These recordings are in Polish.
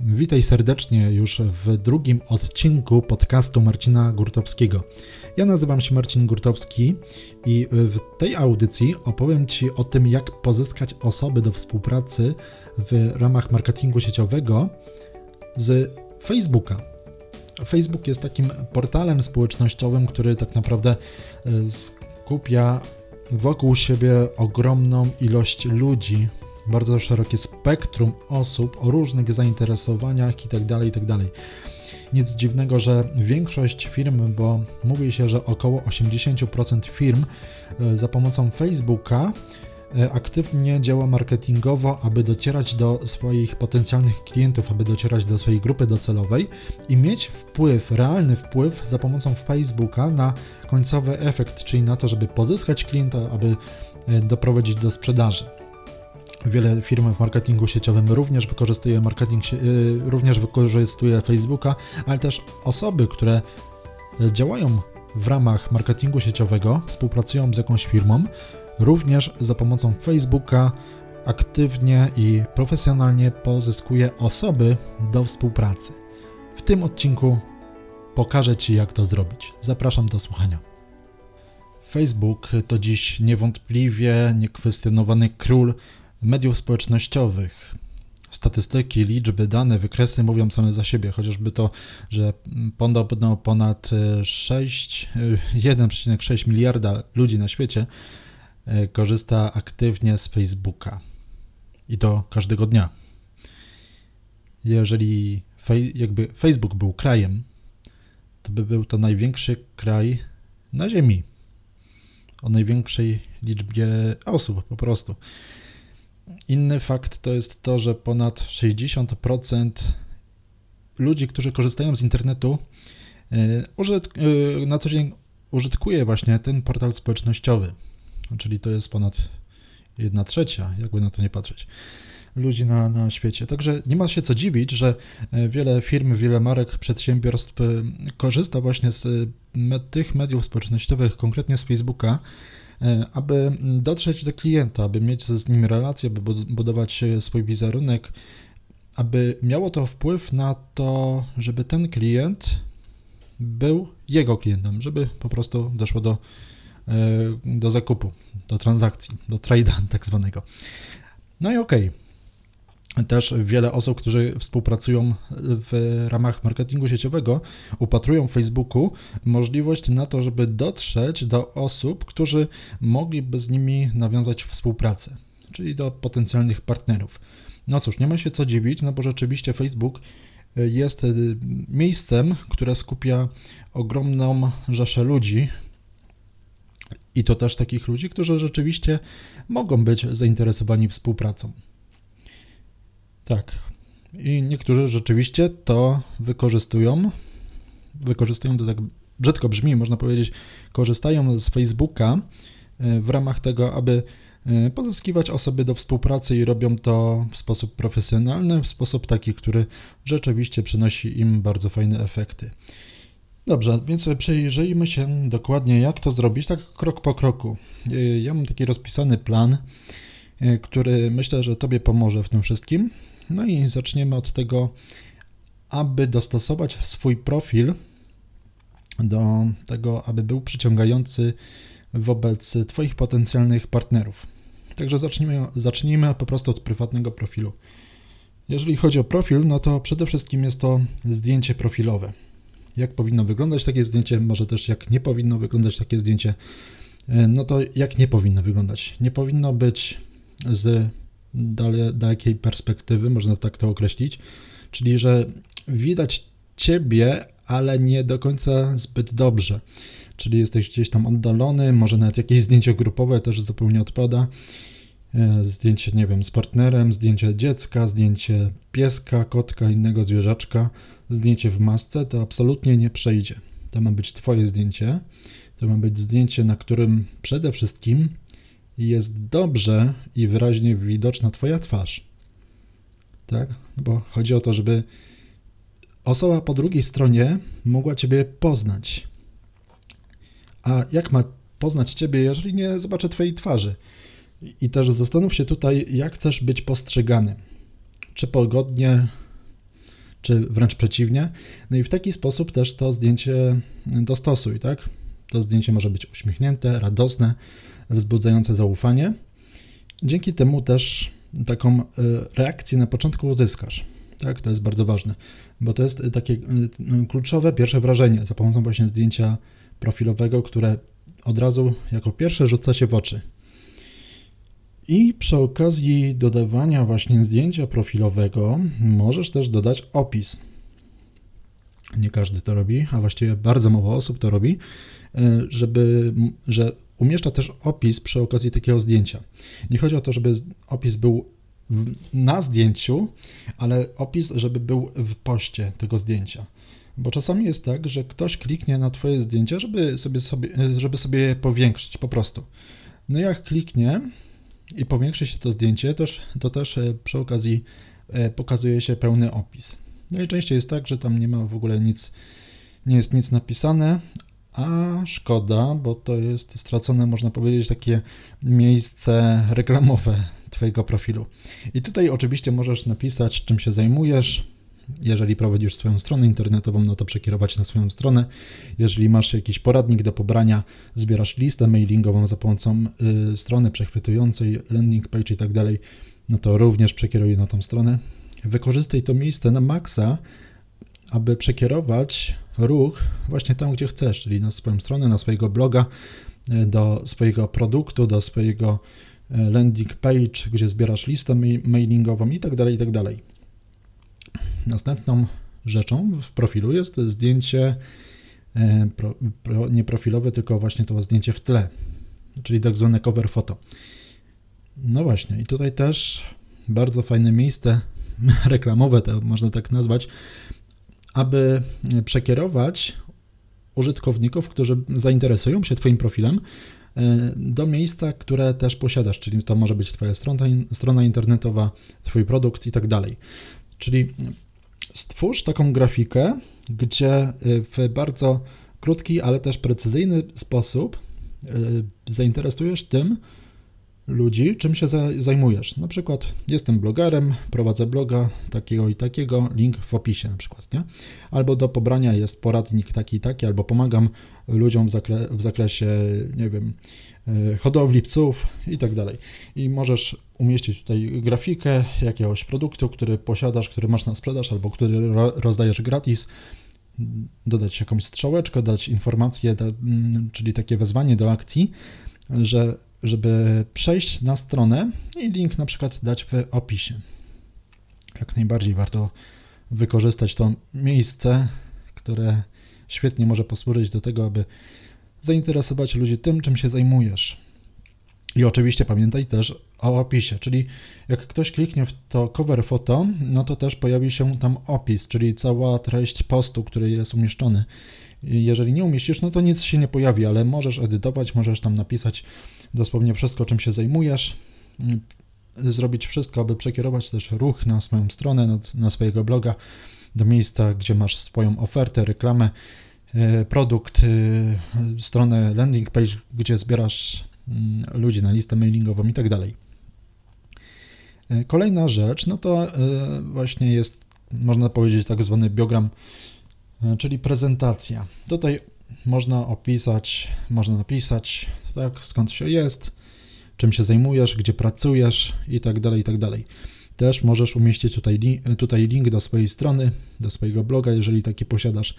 Witaj serdecznie już w drugim odcinku podcastu Marcina Gurtowskiego. Ja nazywam się Marcin Gurtowski i w tej audycji opowiem Ci o tym, jak pozyskać osoby do współpracy w ramach marketingu sieciowego z Facebooka. Facebook jest takim portalem społecznościowym, który tak naprawdę e, skupia wokół siebie ogromną ilość ludzi, bardzo szerokie spektrum osób o różnych zainteresowaniach itd., tak itd. Tak Nic dziwnego, że większość firm, bo mówi się, że około 80% firm e, za pomocą Facebooka e, aktywnie działa marketingowo, aby docierać do swoich potencjalnych klientów, aby docierać do swojej grupy docelowej i mieć wpływ, realny wpływ za pomocą Facebooka na końcowy efekt, czyli na to, żeby pozyskać klienta, aby e, doprowadzić do sprzedaży. Wiele firm w marketingu sieciowym również wykorzystuje marketing, y, również wykorzystuje Facebooka, ale też osoby, które działają w ramach marketingu sieciowego, współpracują z jakąś firmą, również za pomocą Facebooka aktywnie i profesjonalnie pozyskuje osoby do współpracy. W tym odcinku pokażę Ci, jak to zrobić. Zapraszam do słuchania. Facebook to dziś niewątpliwie niekwestionowany król mediów społecznościowych. Statystyki, liczby, dane, wykresy mówią same za siebie, chociażby to, że podobno ponad 6, 1,6 miliarda ludzi na świecie e, korzysta aktywnie z Facebooka. I to każdego dnia. Jeżeli jakby Facebook był krajem, to by był to największy kraj na Ziemi. O największej liczbie osób po prostu. Inny fakt to jest to, że ponad 60% ludzi, którzy korzystają z internetu, e, e, na co dzień użytkuje właśnie ten portal społecznościowy. Czyli to jest ponad 1 trzecia, jakby na to nie patrzeć, ludzi na, na świecie. Także nie ma się co dziwić, że e, wiele firm, wiele marek, przedsiębiorstw korzysta właśnie z tych mediów społecznościowych, konkretnie z Facebooka, aby dotrzeć do klienta, aby mieć z nim relację, aby budować swój wizerunek, aby miało to wpływ na to, żeby ten klient był jego klientem, żeby po prostu doszło do, e, do zakupu, do transakcji, do trade'a tak zwanego. No i okej. Okay też wiele osób, którzy współpracują w ramach marketingu sieciowego, upatrują w Facebooku możliwość na to, żeby dotrzeć do osób, którzy mogliby z nimi nawiązać współpracę, czyli do potencjalnych partnerów. No cóż, nie ma się co dziwić, no bo rzeczywiście Facebook jest miejscem, które skupia ogromną rzeszę ludzi, i to też takich ludzi, którzy rzeczywiście mogą być zainteresowani współpracą. Tak. I niektórzy rzeczywiście to wykorzystują. Wykorzystują to tak brzydko brzmi, można powiedzieć, korzystają z Facebooka e, w ramach tego, aby e, pozyskiwać osoby do współpracy i robią to w sposób profesjonalny, w sposób taki, który rzeczywiście przynosi im bardzo fajne efekty. Dobrze, więc przejrzyjmy się dokładnie, jak to zrobić, tak krok po kroku. E, ja mam taki rozpisany plan, który myślę, że Tobie pomoże w tym wszystkim. No i zaczniemy od tego, aby dostosować swój profil do tego, aby był przyciągający wobec Twoich potencjalnych partnerów. Także zacznijmy, zacznijmy po prostu od prywatnego profilu. Jeżeli chodzi o profil, no to przede wszystkim jest to zdjęcie profilowe. Jak powinno wyglądać takie zdjęcie, może też jak nie powinno wyglądać takie zdjęcie. No to jak nie powinno wyglądać? Nie powinno być z dale, dalekiej perspektywy, można tak to określić, czyli że widać ciebie, ale nie do końca zbyt dobrze. Czyli jesteś gdzieś tam oddalony, może nawet jakieś zdjęcie grupowe też zupełnie odpada. E, zdjęcie, nie wiem, z partnerem, zdjęcie dziecka, zdjęcie pieska, kotka, innego zwierzaczka, zdjęcie w masce, to absolutnie nie przejdzie. To ma być Twoje zdjęcie. To ma być zdjęcie, na którym przede wszystkim jest dobrze i wyraźnie widoczna Twoja twarz. Tak? Bo chodzi o to, żeby osoba po drugiej stronie mogła Ciebie poznać. A jak ma poznać Ciebie, jeżeli nie zobaczy Twojej twarzy? I też zastanów się tutaj, jak chcesz być postrzegany. Czy pogodnie, czy wręcz przeciwnie. No i w taki sposób też to zdjęcie dostosuj, tak? To zdjęcie może być uśmiechnięte, radosne, wzbudzające zaufanie. Dzięki temu też taką e, reakcję na początku uzyskasz. Tak, to jest bardzo ważne, bo to jest takie e, kluczowe pierwsze wrażenie za pomocą właśnie zdjęcia profilowego, które od razu jako pierwsze rzuca się w oczy. I przy okazji dodawania właśnie zdjęcia profilowego możesz też dodać opis. Nie każdy to robi, a właściwie bardzo mało osób to robi, e, żeby, że umieszcza też opis przy okazji takiego zdjęcia. Nie chodzi o to, żeby opis był na zdjęciu, ale opis, żeby był w poście tego zdjęcia. Bo czasami jest tak, że ktoś kliknie na Twoje zdjęcie, żeby sobie, sobie, żeby sobie je powiększyć po prostu. No jak kliknie i powiększy się to zdjęcie, to, to też e, przy okazji e, pokazuje się pełny opis. No i częściej jest tak, że tam nie ma w ogóle nic, nie jest nic napisane, a szkoda, bo to jest stracone, można powiedzieć, takie miejsce reklamowe Twojego profilu. I tutaj oczywiście możesz napisać, czym się zajmujesz. Jeżeli prowadzisz swoją stronę internetową, no to przekierować na swoją stronę. Jeżeli masz jakiś poradnik do pobrania, zbierasz listę mailingową za pomocą y, strony przechwytującej, landing page i tak dalej, no to również przekieruj na tą stronę. Wykorzystaj to miejsce na maksa, aby przekierować ruch właśnie tam, gdzie chcesz, czyli na swoją stronę, na swojego bloga, y, do swojego produktu, do swojego E, landing page, gdzie zbierasz listę mailingową i tak dalej, i tak. Następną rzeczą w profilu jest zdjęcie e, pro, pro, nie profilowe, tylko właśnie to zdjęcie w tle, czyli tak zwane cover photo. No właśnie, i tutaj też bardzo fajne miejsce reklamowe, to można tak nazwać, aby przekierować użytkowników, którzy zainteresują się Twoim profilem E, do miejsca, które też posiadasz, czyli to może być Twoja strona, strona internetowa, Twój produkt i tak dalej. Czyli stwórz taką grafikę, gdzie e, w bardzo krótki, ale też precyzyjny sposób e, zainteresujesz tym, ludzi, czym się zajmujesz. Na przykład jestem blogerem, prowadzę bloga takiego i takiego, link w opisie na przykład, nie? Albo do pobrania jest poradnik taki i taki, albo pomagam ludziom w, zakre w zakresie, nie wiem, e, hodowli psów i tak dalej. I możesz umieścić tutaj grafikę jakiegoś produktu, który posiadasz, który masz na sprzedaż, albo który rozdajesz gratis, dodać jakąś strzałeczkę, dać informację, czyli takie wezwanie do akcji, że żeby przejść na stronę i link na przykład dać w opisie. Jak najbardziej warto wykorzystać to miejsce, które świetnie może posłużyć do tego, aby zainteresować ludzi tym, czym się zajmujesz. I oczywiście pamiętaj też o opisie, czyli jak ktoś kliknie w to cover foto, no to też pojawi się tam opis, czyli cała treść postu, który jest umieszczony. Jeżeli nie umieścisz, no to nic się nie pojawi, ale możesz edytować, możesz tam napisać dosłownie wszystko, czym się zajmujesz, zrobić wszystko, aby przekierować też ruch na swoją stronę, na, na swojego bloga, do miejsca, gdzie masz swoją ofertę, reklamę, e, produkt, e, stronę landing page, gdzie zbierasz mm, ludzi na listę mailingową i tak dalej. E, kolejna rzecz, no to właśnie jest, można powiedzieć, tak zwany biogram, czyli prezentacja. Tutaj można opisać, można napisać, tak, skąd się jest, czym się zajmujesz, gdzie pracujesz i tak dalej, i tak dalej. Też możesz umieścić tutaj, tutaj link do swojej strony, do swojego bloga, jeżeli taki posiadasz.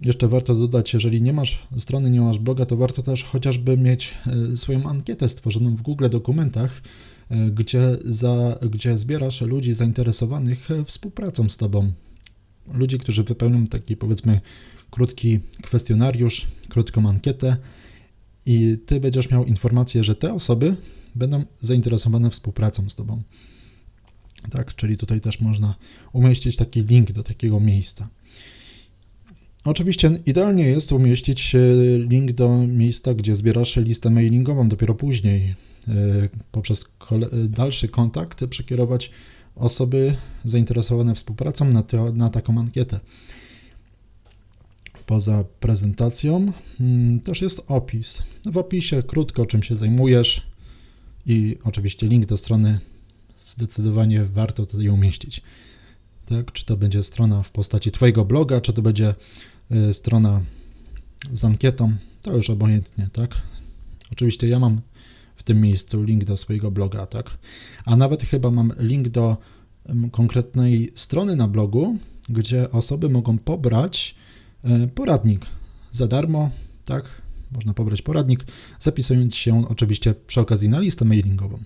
Jeszcze warto dodać, jeżeli nie masz strony, nie masz bloga, to warto też chociażby mieć e, swoją ankietę stworzoną w Google Dokumentach, e, gdzie, za, gdzie zbierasz ludzi zainteresowanych e, współpracą z Tobą. Ludzi, którzy wypełnią taki powiedzmy krótki kwestionariusz, krótką ankietę i Ty będziesz miał informację, że te osoby będą zainteresowane współpracą z Tobą. Tak, czyli tutaj też można umieścić taki link do takiego miejsca. Oczywiście idealnie jest umieścić e, link do miejsca, gdzie zbierasz listę mailingową dopiero później. E, poprzez dalszy kontakt przekierować osoby zainteresowane współpracą na, te, na taką ankietę. Poza prezentacją mm, też jest opis. W opisie krótko czym się zajmujesz i oczywiście link do strony zdecydowanie warto tutaj umieścić. tak? Czy to będzie strona w postaci Twojego bloga, czy to będzie y, strona z ankietą, to już obojętnie, tak? Oczywiście ja mam w tym miejscu link do swojego bloga, tak? A nawet chyba mam link do konkretnej strony na blogu, gdzie osoby mogą pobrać poradnik za darmo, tak? Można pobrać poradnik, zapisując się oczywiście przy okazji na listę mailingową.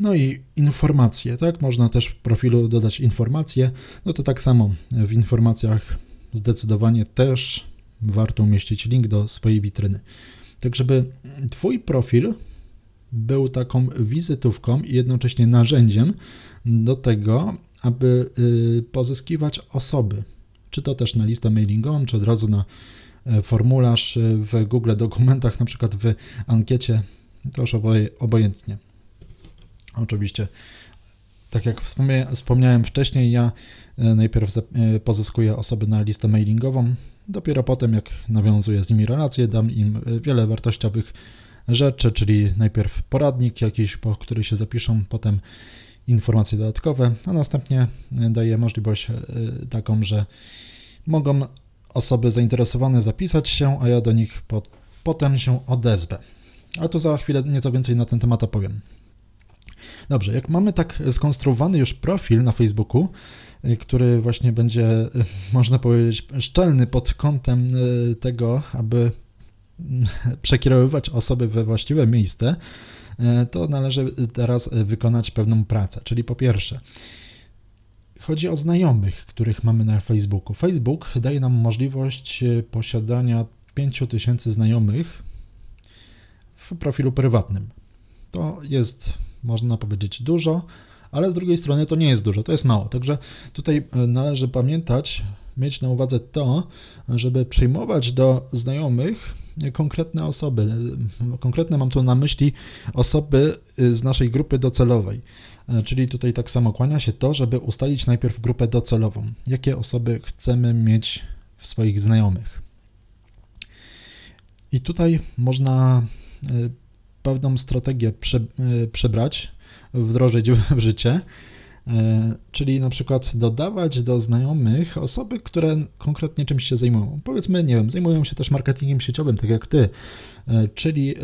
No i informacje, tak? Można też w profilu dodać informacje. No to tak samo w informacjach zdecydowanie też warto umieścić link do swojej witryny. Tak, żeby Twój profil był taką wizytówką i jednocześnie narzędziem do tego, aby y, pozyskiwać osoby, czy to też na listę mailingową, czy od razu na e, formularz w Google Dokumentach, na przykład w ankiecie, to już obojętnie. Oczywiście, tak jak wspomniałem wcześniej, ja e, najpierw e, pozyskuję osoby na listę mailingową, dopiero potem, jak nawiązuję z nimi relacje, dam im e, wiele wartościowych rzeczy, czyli najpierw poradnik jakiś, po który się zapiszą, potem informacje dodatkowe, a następnie daję możliwość taką, że mogą osoby zainteresowane zapisać się, a ja do nich po, potem się odezwę. A to za chwilę nieco więcej na ten temat opowiem. Dobrze, jak mamy tak skonstruowany już profil na Facebooku, y, który właśnie będzie, można powiedzieć, szczelny pod kątem tego, aby przekierowywać osoby we właściwe miejsce, to należy teraz wykonać pewną pracę. Czyli po pierwsze, chodzi o znajomych, których mamy na Facebooku. Facebook daje nam możliwość posiadania 5000 znajomych w profilu prywatnym. To jest można powiedzieć dużo, ale z drugiej strony to nie jest dużo, to jest mało. Także tutaj e, należy pamiętać, mieć na uwadze to, żeby przyjmować do znajomych konkretne osoby. E, konkretne mam tu na myśli osoby e, z naszej grupy docelowej. Czyli tutaj tak samo kłania się to, żeby ustalić najpierw grupę docelową. Jakie osoby chcemy mieć w swoich znajomych. I tutaj można pewną strategię e, przebrać, wdrożyć w życie, e, czyli na przykład dodawać do znajomych osoby, które konkretnie czymś się zajmują. Powiedzmy, nie wiem, zajmują się też marketingiem sieciowym, tak jak ty, e, czyli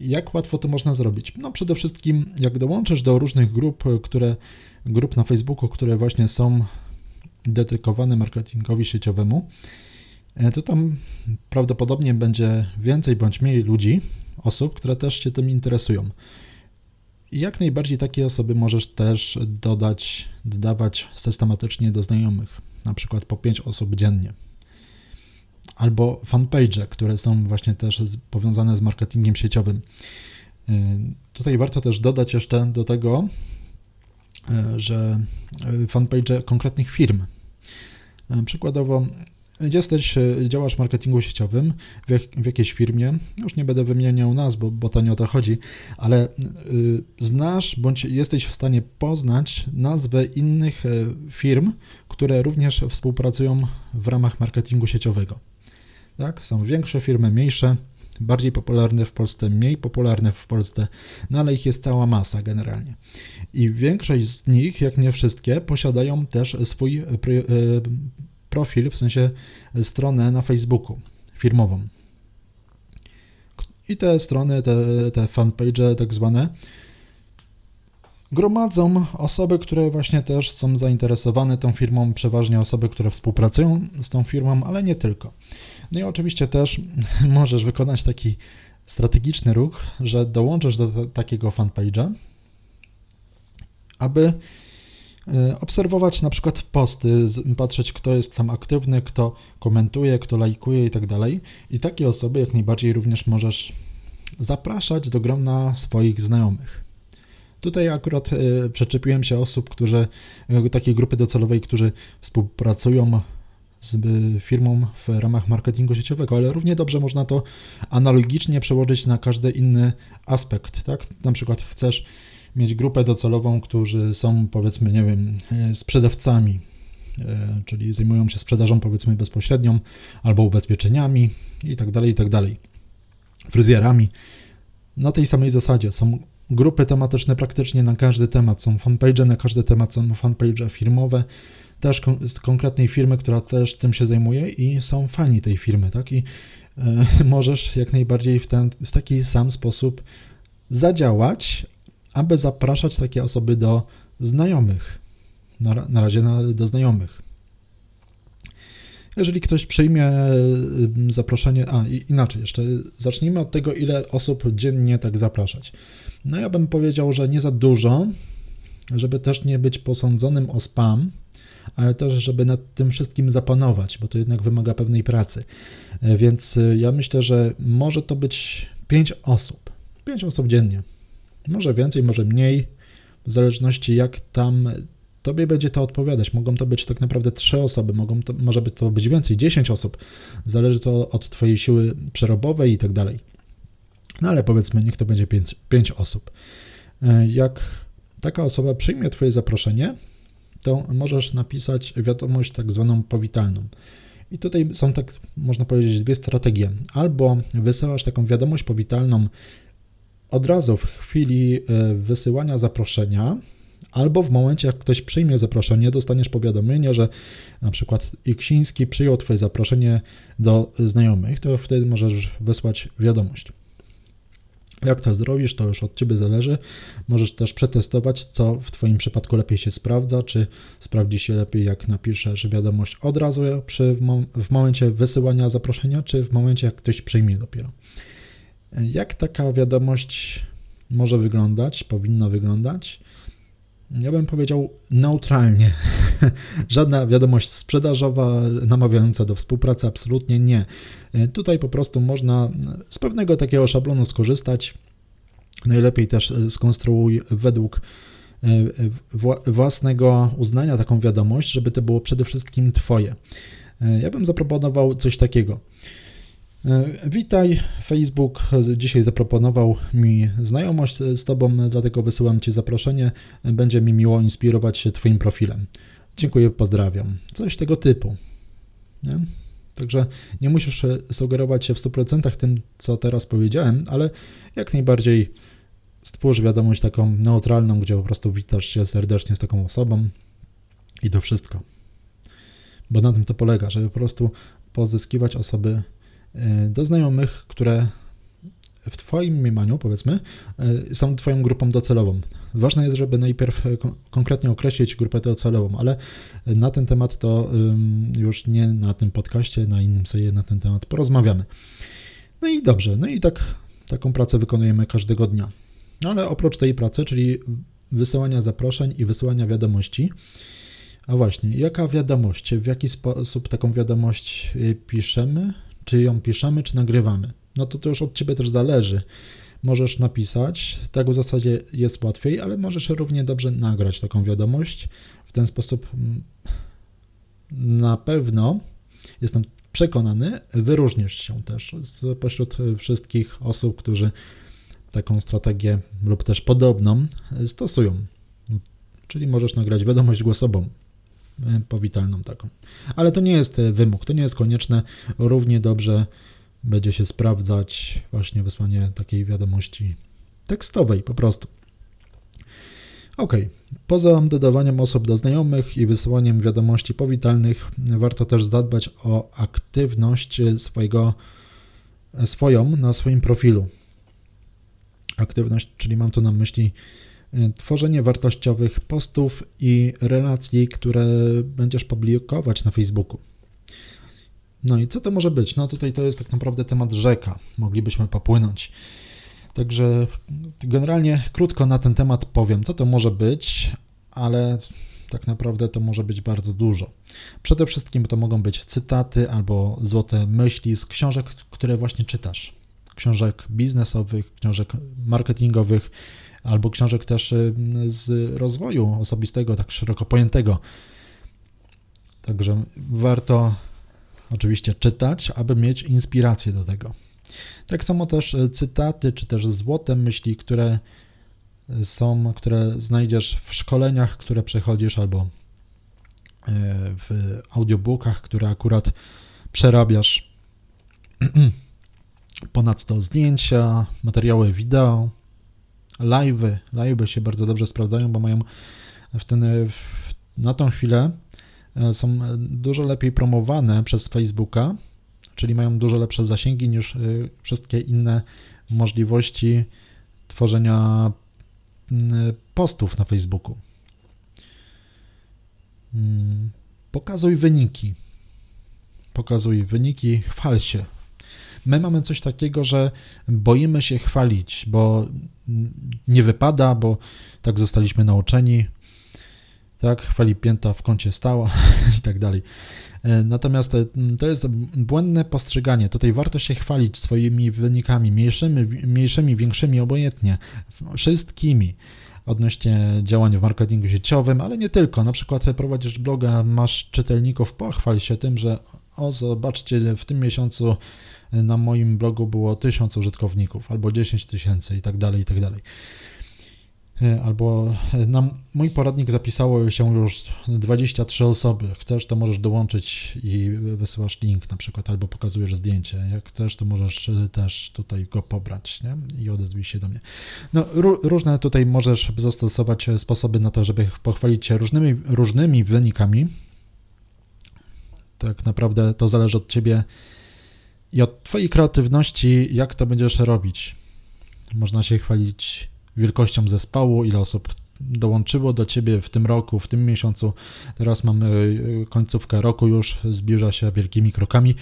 jak łatwo to można zrobić? No przede wszystkim, jak dołączysz do różnych grup, które, grup na Facebooku, które właśnie są dedykowane marketingowi sieciowemu, to tam prawdopodobnie będzie więcej bądź mniej ludzi, osób, które też się tym interesują. Jak najbardziej takie osoby możesz też dodać, dodawać systematycznie do znajomych, na przykład po 5 osób dziennie. Albo fanpage, które są właśnie też powiązane z marketingiem sieciowym. Y, tutaj warto też dodać jeszcze do tego, y, że y, fanpage konkretnych firm. Przykładowo Jesteś, e, działasz w marketingu sieciowym w, jak, w, jakiejś firmie, już nie będę wymieniał nazw, bo, bo to nie o to chodzi, ale y, znasz bądź jesteś w stanie poznać nazwę innych e, firm, które również współpracują w ramach marketingu sieciowego. Tak? Są większe firmy, mniejsze, bardziej popularne w Polsce, mniej popularne w Polsce, no ale ich jest cała masa generalnie. I większość z nich, jak nie wszystkie, posiadają też swój profil, w sensie stronę na Facebooku firmową. I te strony, te, te fanpage tak zwane, gromadzą osoby, które właśnie też są zainteresowane tą firmą, przeważnie osoby, które współpracują z tą firmą, ale nie tylko. No i oczywiście też możesz wykonać taki strategiczny ruch, że dołączysz do takiego fanpage'a, aby obserwować na przykład posty, patrzeć kto jest tam aktywny, kto komentuje, kto lajkuje tak dalej. I takie osoby jak najbardziej również możesz zapraszać do grona swoich znajomych. Tutaj akurat y, przyczepiłem się osób, którzy, y, takiej grupy docelowej, którzy współpracują z firmą w ramach marketingu sieciowego, ale równie dobrze można to analogicznie przełożyć na każdy inny aspekt, tak? Na przykład chcesz mieć grupę docelową, którzy są powiedzmy, nie wiem, e, sprzedawcami, e, czyli zajmują się sprzedażą powiedzmy bezpośrednią albo ubezpieczeniami i tak dalej, i tak dalej, fryzjerami. Na tej samej zasadzie są grupy tematyczne praktycznie na każdy temat, są fanpage na każdy temat, są fanpage firmowe, też z konkretnej firmy, która też tym się zajmuje i są fani tej firmy, tak? I e, możesz jak najbardziej w, ten, w taki sam sposób zadziałać, aby zapraszać takie osoby do znajomych. Na, na razie na, do znajomych. Jeżeli ktoś przyjmie zaproszenie, a inaczej jeszcze, zacznijmy od tego, ile osób dziennie tak zapraszać. No ja bym powiedział, że nie za dużo, żeby też nie być posądzonym o spam, ale też, żeby nad tym wszystkim zapanować, bo to jednak wymaga pewnej pracy. E, więc e, ja myślę, że może to być 5 osób. 5 osób dziennie. Może więcej, może mniej, w zależności jak tam tobie będzie to odpowiadać. Mogą to być tak naprawdę 3 osoby, mogą to, może by to być więcej, 10 osób. Zależy to od twojej siły przerobowej i tak dalej. No ale powiedzmy, niech to będzie 5, 5 osób. E, jak taka osoba przyjmie twoje zaproszenie, to możesz napisać wiadomość tak zwaną powitalną. I tutaj są tak, można powiedzieć, dwie strategie. Albo wysyłasz taką wiadomość powitalną od razu w chwili e, wysyłania zaproszenia, albo w momencie, jak ktoś przyjmie zaproszenie, dostaniesz powiadomienie, że na przykład Iksiński przyjął Twoje zaproszenie do znajomych, to wtedy możesz wysłać wiadomość. Jak to zrobisz, to już od Ciebie zależy. Możesz też przetestować, co w Twoim przypadku lepiej się sprawdza, czy sprawdzi się lepiej, jak napiszesz wiadomość od razu przy, w momencie wysyłania zaproszenia, czy w momencie, jak ktoś przyjmie dopiero. Jak taka wiadomość może wyglądać, powinna wyglądać? Ja bym powiedział neutralnie. Żadna wiadomość sprzedażowa, namawiająca do współpracy, absolutnie nie. Tutaj po prostu można z pewnego takiego szablonu skorzystać. Najlepiej też skonstruuj według e, własnego uznania taką wiadomość, żeby to było przede wszystkim Twoje. E, ja bym zaproponował coś takiego. E, witaj, Facebook dzisiaj zaproponował mi znajomość z Tobą, dlatego wysyłam Ci zaproszenie. Będzie mi miło inspirować się Twoim profilem. Dziękuję, pozdrawiam. Coś tego typu. Nie? Także nie musisz sugerować się w 100% tym, co teraz powiedziałem, ale jak najbardziej stwórz wiadomość taką neutralną, gdzie po prostu witasz się serdecznie z taką osobą i to wszystko. Bo na tym to polega, żeby po prostu pozyskiwać osoby do znajomych, które w Twoim mniemaniu, powiedzmy, e, są Twoją grupą docelową. Ważne jest, żeby najpierw konkretnie określić grupę docelową, ale na ten temat to już nie na tym podcaście, na innym sobie na ten temat porozmawiamy. No i dobrze, no i tak taką pracę wykonujemy każdego dnia. No ale oprócz tej pracy, czyli wysyłania zaproszeń i wysyłania wiadomości, a właśnie, jaka wiadomość, w jaki sposób taką wiadomość piszemy, czy ją piszemy, czy nagrywamy. No to to już od Ciebie też zależy. Możesz napisać, tak w zasadzie jest łatwiej, ale możesz równie dobrze nagrać taką wiadomość. W ten sposób mm, na pewno, jestem przekonany, wyróżnisz się też spośród wszystkich osób, którzy taką strategię lub też podobną stosują. Czyli możesz nagrać wiadomość głosową. E, powitalną taką. Ale to nie jest e, wymóg, to nie jest konieczne. Równie dobrze będzie się sprawdzać właśnie wysłanie takiej wiadomości tekstowej po prostu. Ok, poza dodawaniem osób do znajomych i wysyłaniem wiadomości powitalnych, warto też zadbać o aktywność swojego, swoją na swoim profilu. Aktywność, czyli mam tu na myśli tworzenie wartościowych postów i relacji, które będziesz publikować na Facebooku. No i co to może być? No tutaj to jest tak naprawdę temat rzeka. Moglibyśmy popłynąć. Także generalnie krótko na ten temat powiem, co to może być, ale tak naprawdę to może być bardzo dużo. Przede wszystkim to mogą być cytaty albo złote myśli z książek, które właśnie czytasz. Książek biznesowych, książek marketingowych, albo książek też y, z rozwoju osobistego, tak szeroko pojętego. Także warto oczywiście czytać, aby mieć inspirację do tego. Tak samo też y, cytaty, czy też złote myśli, które są, które znajdziesz w szkoleniach, które przechodzisz, albo y, w audiobookach, które akurat przerabiasz. Ponadto zdjęcia, materiały wideo, live'y, live'y się bardzo dobrze sprawdzają, bo mają w ten, w, na tą chwilę e, są dużo lepiej promowane przez Facebooka, czyli mają dużo lepsze zasięgi niż wszystkie inne możliwości tworzenia postów na Facebooku. Mm, pokazuj wyniki. Pokazuj wyniki, chwal się. My mamy coś takiego, że boimy się chwalić, bo nie wypada, bo tak zostaliśmy nauczeni. Tak, chwali pięta w kącie stała i tak dalej. E, natomiast e, to jest błędne postrzeganie. Tutaj warto się chwalić swoimi wynikami, mniejszymi, mniejszymi większymi, obojętnie, wszystkimi odnośnie działań w marketingu sieciowym, ale nie tylko. Na przykład prowadzisz bloga, masz czytelników, pochwal się tym, że o zobaczcie, w tym miesiącu na moim blogu było 1000 użytkowników albo 10 tysięcy i tak dalej, i tak dalej. E, albo e, na mój poradnik zapisało się już 23 osoby. Chcesz, to możesz dołączyć i wysyłasz link na przykład, albo pokazujesz zdjęcie. Jak chcesz, to możesz e, też tutaj go pobrać nie? i odezwij się do mnie. No, różne tutaj możesz zastosować sposoby na to, żeby pochwalić się różnymi, różnymi wynikami. Tak naprawdę to zależy od ciebie i od twojej kreatywności, jak to będziesz robić. Można się chwalić wielkością zespołu, ile osób dołączyło do ciebie w tym roku, w tym miesiącu. Teraz mamy e, końcówkę roku już, zbliża się wielkimi krokami,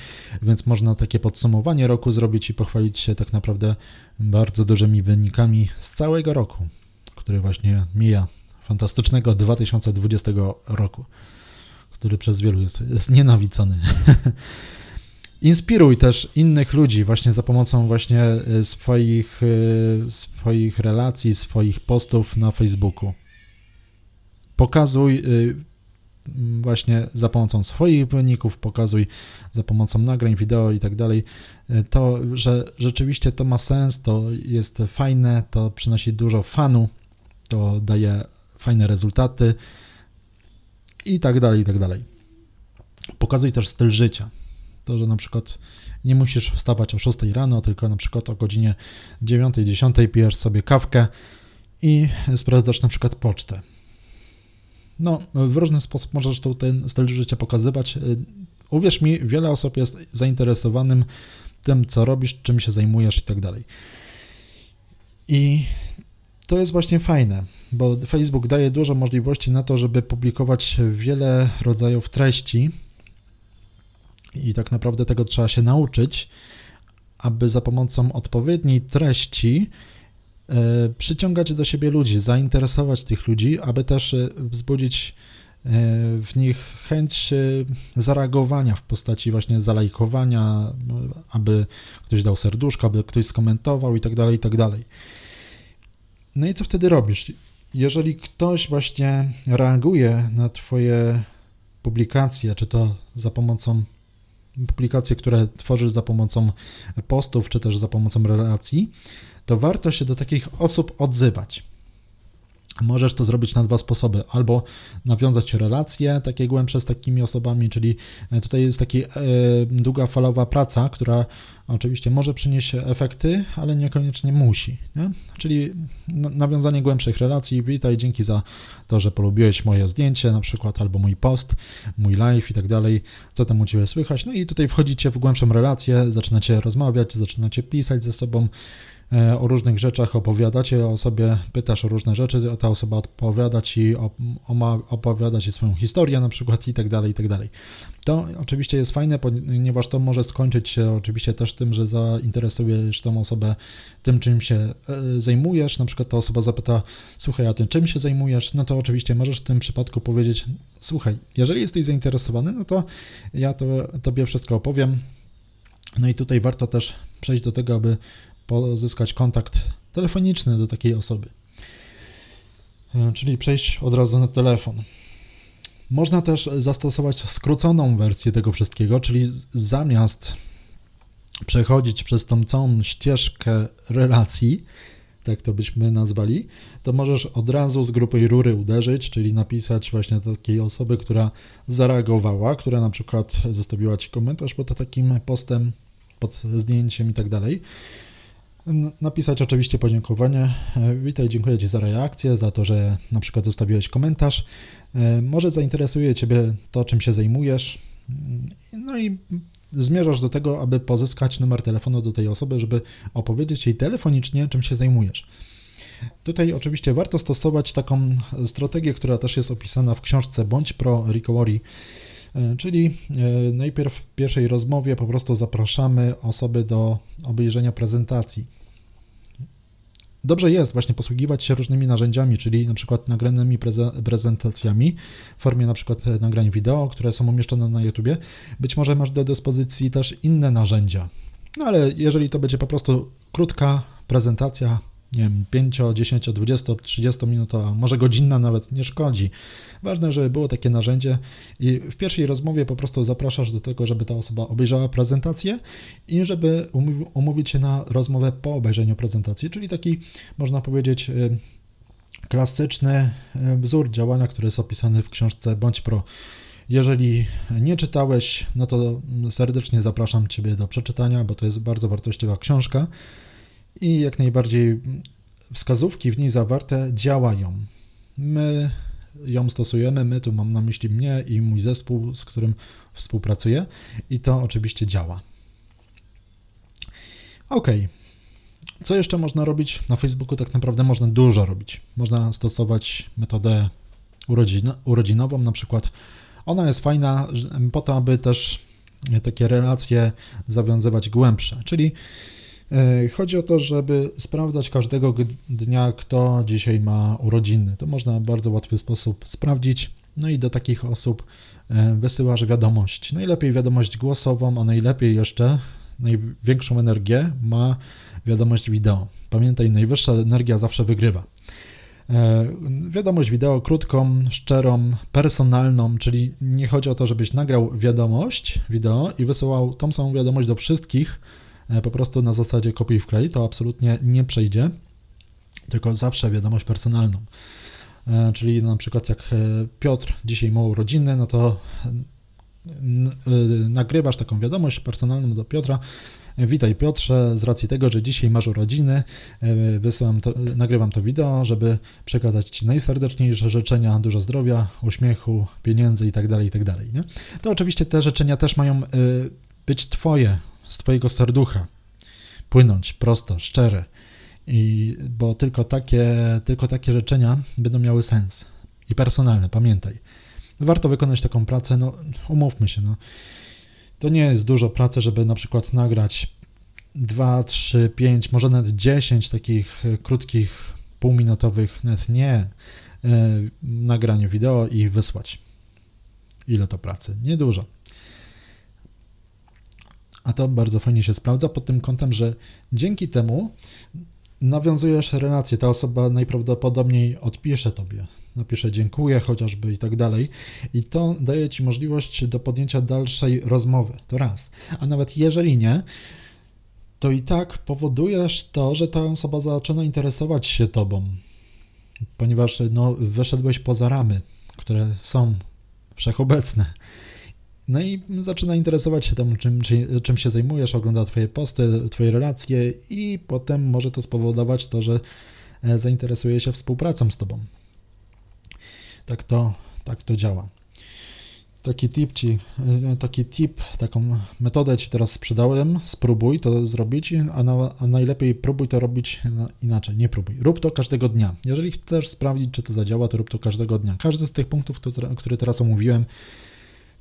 więc można takie podsumowanie roku zrobić i pochwalić się tak naprawdę bardzo dużymi wynikami z całego roku, który właśnie mija, fantastycznego 2020 roku, który przez wielu jest, jest nienawidzony. Inspiruj też innych ludzi właśnie za pomocą właśnie e, swoich, e, swoich relacji, swoich postów na Facebooku. Pokazuj e, właśnie za pomocą swoich wyników, pokazuj za pomocą nagrań, wideo i tak dalej, to, że rzeczywiście to ma sens, to jest fajne, to przynosi dużo fanu, to daje fajne rezultaty i tak dalej, i tak dalej. Pokazuj też styl życia. To, że na przykład nie musisz wstawać o 6 rano, tylko na przykład o godzinie 9-10 pijesz sobie kawkę i sprawdzasz na przykład pocztę. No, w różny sposób możesz tu ten styl życia pokazywać. Uwierz mi, wiele osób jest zainteresowanym tym, co robisz, czym się zajmujesz i tak dalej. I to jest właśnie fajne, bo Facebook daje dużo możliwości na to, żeby publikować wiele rodzajów treści, i tak naprawdę tego trzeba się nauczyć, aby za pomocą odpowiedniej treści e, przyciągać do siebie ludzi, zainteresować tych ludzi, aby też e, wzbudzić e, w nich chęć zareagowania w postaci właśnie zalajkowania, aby ktoś dał serduszko, aby ktoś skomentował i tak dalej, i tak dalej. No i co wtedy robisz? Jeżeli ktoś właśnie reaguje na Twoje publikacje, czy to za pomocą publikacje, które tworzysz za pomocą postów, czy też za pomocą relacji, to warto się do takich osób odzywać. Możesz to zrobić na dwa sposoby. Albo nawiązać relacje takie głębsze z takimi osobami, czyli e, tutaj jest taka e, długofalowa praca, która oczywiście może przynieść efekty, ale niekoniecznie musi. Nie? Czyli nawiązanie głębszych relacji. Witaj, dzięki za to, że polubiłeś moje zdjęcie na przykład, albo mój post, mój live i tak dalej, co tam u Ciebie słychać. No i tutaj wchodzicie w głębszą relację, zaczynacie rozmawiać, zaczynacie pisać ze sobą, o różnych rzeczach opowiadacie o sobie, pytasz o różne rzeczy, ta osoba odpowiada ci, opowiada ci swoją historię na przykład i tak dalej, i tak dalej. To oczywiście jest fajne, ponieważ to może skończyć się oczywiście też tym, że zainteresujesz tą osobę tym, czym się e, zajmujesz, na przykład ta osoba zapyta, słuchaj, a ty czym się zajmujesz? No to oczywiście możesz w tym przypadku powiedzieć, słuchaj, jeżeli jesteś zainteresowany, no to ja to, tobie wszystko opowiem, no i tutaj warto też przejść do tego, aby pozyskać kontakt telefoniczny do takiej osoby. E, czyli przejść od razu na telefon. Można też zastosować skróconą wersję tego wszystkiego, czyli zamiast przechodzić przez tą całą ścieżkę relacji, tak to byśmy nazwali, to możesz od razu z grupy rury uderzyć, czyli napisać właśnie takiej osoby, która zareagowała, która na przykład zostawiła Ci komentarz pod takim postem, pod zdjęciem i tak dalej napisać oczywiście podziękowanie. E, witaj, dziękuję Ci za reakcję, za to, że na przykład zostawiłeś komentarz. E, może zainteresuje Ciebie to, czym się zajmujesz. No i zmierzasz do tego, aby pozyskać numer telefonu do tej osoby, żeby opowiedzieć jej telefonicznie, czym się zajmujesz. Tutaj oczywiście warto stosować taką strategię, która też jest opisana w książce Bądź Pro Recovery, czyli e, najpierw w pierwszej rozmowie po prostu zapraszamy osoby do obejrzenia prezentacji. Dobrze jest właśnie posługiwać się różnymi narzędziami, czyli na przykład nagranymi prezentacjami w formie na przykład e, nagrań wideo, które są umieszczone na YouTube. Być może masz do dyspozycji też inne narzędzia. No ale jeżeli to będzie po prostu krótka prezentacja, nie wiem, 5, 10, 20, 30 minutowa, może godzinna nawet, nie szkodzi. Ważne, żeby było takie narzędzie i w pierwszej rozmowie po prostu zapraszasz do tego, żeby ta osoba obejrzała prezentację i żeby umówić się na rozmowę po obejrzeniu prezentacji, czyli taki, można powiedzieć, y, klasyczny y, wzór działania, który jest opisany w książce Bądź Pro. Jeżeli nie czytałeś, no to serdecznie zapraszam Ciebie do przeczytania, bo to jest bardzo wartościowa książka i jak najbardziej wskazówki w niej zawarte działają. My ją stosujemy, my tu mam na myśli mnie i mój zespół, z którym współpracuję i to oczywiście działa. Ok. Co jeszcze można robić? Na Facebooku tak naprawdę można dużo robić. Można stosować metodę urodzin urodzinową na przykład. Ona jest fajna po to, aby też takie relacje zawiązywać głębsze, czyli chodzi o to, żeby sprawdzać każdego dnia, kto dzisiaj ma urodziny. To można w bardzo łatwy sposób sprawdzić. No i do takich osób e, wysyłasz wiadomość. Najlepiej wiadomość głosową, a najlepiej jeszcze największą energię ma wiadomość wideo. Pamiętaj, najwyższa energia zawsze wygrywa. E, wiadomość wideo krótką, szczerą, personalną, czyli nie chodzi o to, żebyś nagrał wiadomość wideo i wysyłał tą samą wiadomość do wszystkich, E, po prostu na zasadzie kopiuj wklej, to absolutnie nie przejdzie, tylko zawsze wiadomość personalną. E, czyli na przykład jak e, Piotr dzisiaj ma urodziny, no to nagrywasz taką wiadomość personalną do Piotra. Witaj Piotrze, z racji tego, że dzisiaj masz urodziny, wysyłam to, nagrywam to wideo, żeby przekazać Ci najserdeczniejsze życzenia, dużo zdrowia, uśmiechu, pieniędzy itd., tak itd. Tak nie? To oczywiście te życzenia też mają być Twoje, z Twojego serducha płynąć prosto, szczere. I, bo tylko takie, tylko takie życzenia będą miały sens i personalne, pamiętaj. Warto wykonać taką pracę, no umówmy się, no. To nie jest dużo pracy, żeby na przykład nagrać 2, 3, 5, może nawet 10 takich e, krótkich, półminutowych, nawet nie, e, nagraniu wideo i wysłać. Ile to pracy? Niedużo. A to bardzo fajnie się sprawdza pod tym kątem, że dzięki temu nawiązujesz relację. Ta osoba najprawdopodobniej odpisze tobie, napisze dziękuję chociażby i tak dalej. I to daje ci możliwość do podjęcia dalszej rozmowy. To raz. A nawet jeżeli nie, to i tak powodujesz to, że ta osoba zaczyna interesować się tobą, ponieważ no, wyszedłeś poza ramy, które są wszechobecne. No i zaczyna interesować się tym, czym, czym się zajmujesz, ogląda Twoje posty, Twoje relacje i potem może to spowodować to, że e, zainteresuje się współpracą z Tobą. Tak to, tak to działa. Taki tip ci, e, taki tip, taką metodę ci teraz sprzedałem, spróbuj to zrobić, a, na, a najlepiej próbuj to robić inaczej, nie próbuj. Rób to każdego dnia. Jeżeli chcesz sprawdzić, czy to zadziała, to rób to każdego dnia. Każdy z tych punktów, które teraz omówiłem,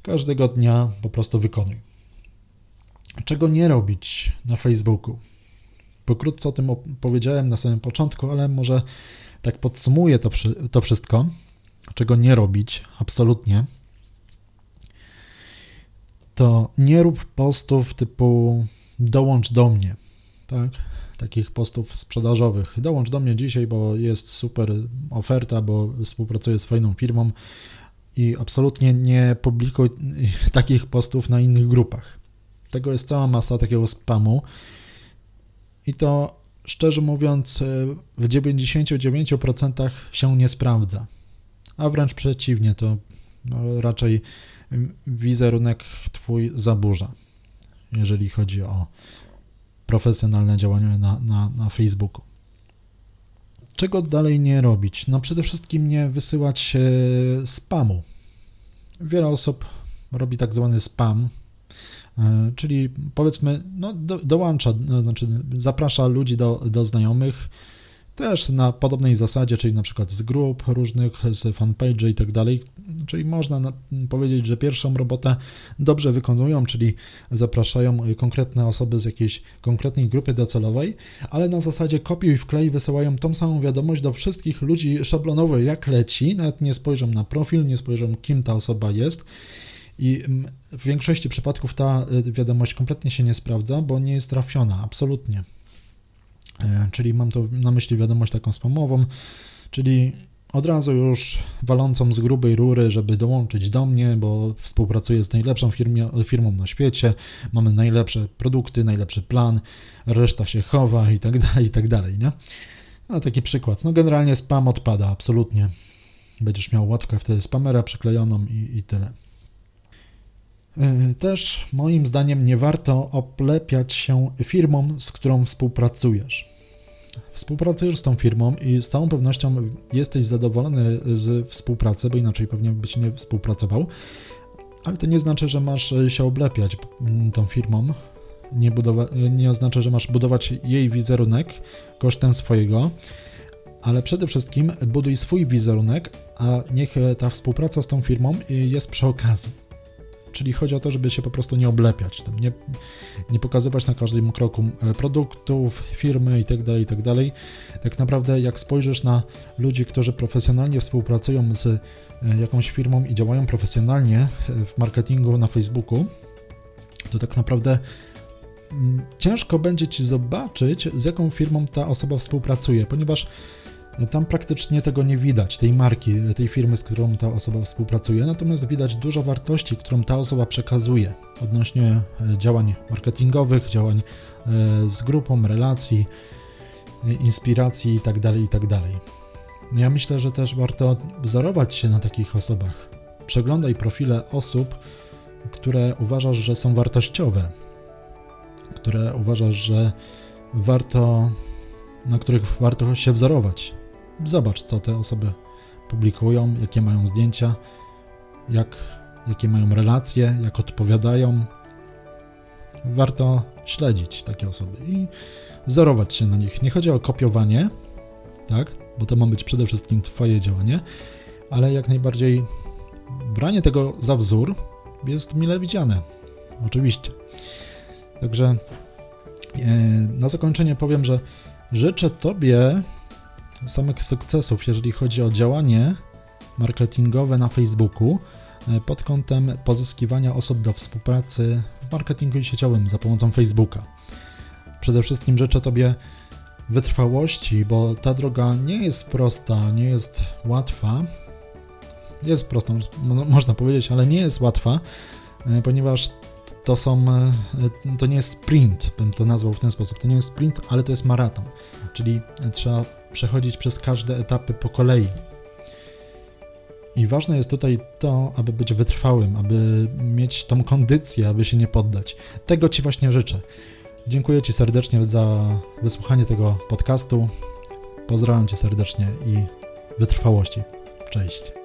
każdego dnia po prostu wykonuj. Czego nie robić na Facebooku? Pokrótce o tym powiedziałem na samym początku, ale może tak podsumuję to, to wszystko. Czego nie robić? Absolutnie. To nie rób postów typu dołącz do mnie, tak? Takich postów sprzedażowych. Dołącz do mnie dzisiaj, bo jest super oferta, bo współpracuję z fajną firmą i absolutnie nie publikuj takich postów na innych grupach. Tego jest cała masa takiego spamu i to szczerze mówiąc w 99% się nie sprawdza. A wręcz przeciwnie, to no, raczej wizerunek twój zaburza, jeżeli chodzi o profesjonalne działania na, na, na Facebooku. Czego dalej nie robić? No przede wszystkim nie wysyłać spamu. Wiele osób robi tak zwany spam, e, czyli powiedzmy, no, do, dołącza, no, znaczy zaprasza ludzi do, do znajomych, też na podobnej zasadzie, czyli na przykład z grup różnych, z fanpage i tak dalej. Czyli można powiedzieć, że pierwszą robotę dobrze wykonują, czyli zapraszają konkretne osoby z jakiejś konkretnej grupy docelowej, ale na zasadzie kopiuj wklej wysyłają tą samą wiadomość do wszystkich ludzi szablonowo jak leci, nawet nie spojrzą na profil, nie spojrzą kim ta osoba jest. I w większości przypadków ta y, wiadomość kompletnie się nie sprawdza, bo nie jest trafiona, absolutnie. E, czyli mam to na myśli wiadomość taką spamową, czyli od razu już walącą z grubej rury, żeby dołączyć do mnie, bo współpracuję z najlepszą firmie, firmą na świecie, mamy najlepsze produkty, najlepszy plan, reszta się chowa i tak dalej, i tak dalej, nie? No taki przykład. No generalnie spam odpada, absolutnie. Będziesz miał łatkę wtedy spamera przyklejoną i, i tyle. E, też moim zdaniem nie warto oplepiać się firmą, z którą współpracujesz. Współpracujesz z tą firmą i z całą pewnością jesteś zadowolony z współpracy, bo inaczej pewnie byś nie współpracował, ale to nie znaczy, że masz się oblepiać tą firmą. Nie, budowa- nie oznacza, że masz budować jej wizerunek kosztem swojego, ale przede wszystkim buduj swój wizerunek, a niech ta współpraca z tą firmą jest przy okazji. Czyli chodzi o to, żeby się po prostu nie oblepiać, nie, nie pokazywać na każdym kroku e, produktów, firmy itd., tak itd. Tak, tak naprawdę jak spojrzysz na ludzi, którzy profesjonalnie współpracują z e, jakąś firmą i działają profesjonalnie e, w marketingu na Facebooku, to tak naprawdę mm, ciężko będzie ci zobaczyć, z jaką firmą ta osoba współpracuje, ponieważ tam praktycznie tego nie widać, tej marki, tej firmy, z którą ta osoba współpracuje, natomiast widać dużo wartości, którą ta osoba przekazuje odnośnie e, działań marketingowych, działań e, z grupą, relacji, e, inspiracji itd. Tak itd. Tak ja myślę, że też warto wzorować się na takich osobach. Przeglądaj profile osób, które uważasz, że są wartościowe, które uważasz, że warto, na których warto się wzorować. Zobacz, co te osoby publikują, jakie mają zdjęcia, jak, jakie mają relacje, jak odpowiadają. Warto śledzić takie osoby i wzorować się na nich. Nie chodzi o kopiowanie, tak, bo to ma być przede wszystkim Twoje działanie, ale jak najbardziej branie tego za wzór jest mile widziane. Oczywiście. Także e, na zakończenie powiem, że życzę Tobie samych sukcesów, jeżeli chodzi o działanie marketingowe na Facebooku e, pod kątem pozyskiwania osób do współpracy w marketingu sieciowym za pomocą Facebooka. Przede wszystkim życzę Tobie wytrwałości, bo ta droga nie jest prosta, nie jest łatwa. Jest prosta, można powiedzieć, ale nie jest łatwa, e, ponieważ to są, e, to nie jest sprint, bym to nazwał w ten sposób. To nie jest sprint, ale to jest maraton, czyli trzeba przechodzić przez każde etapy po kolei. I ważne jest tutaj to, aby być wytrwałym, aby mieć tą kondycję, aby się nie poddać. Tego Ci właśnie życzę. Dziękuję Ci serdecznie za wysłuchanie tego podcastu. Pozdrawiam Cię serdecznie i wytrwałości. Cześć.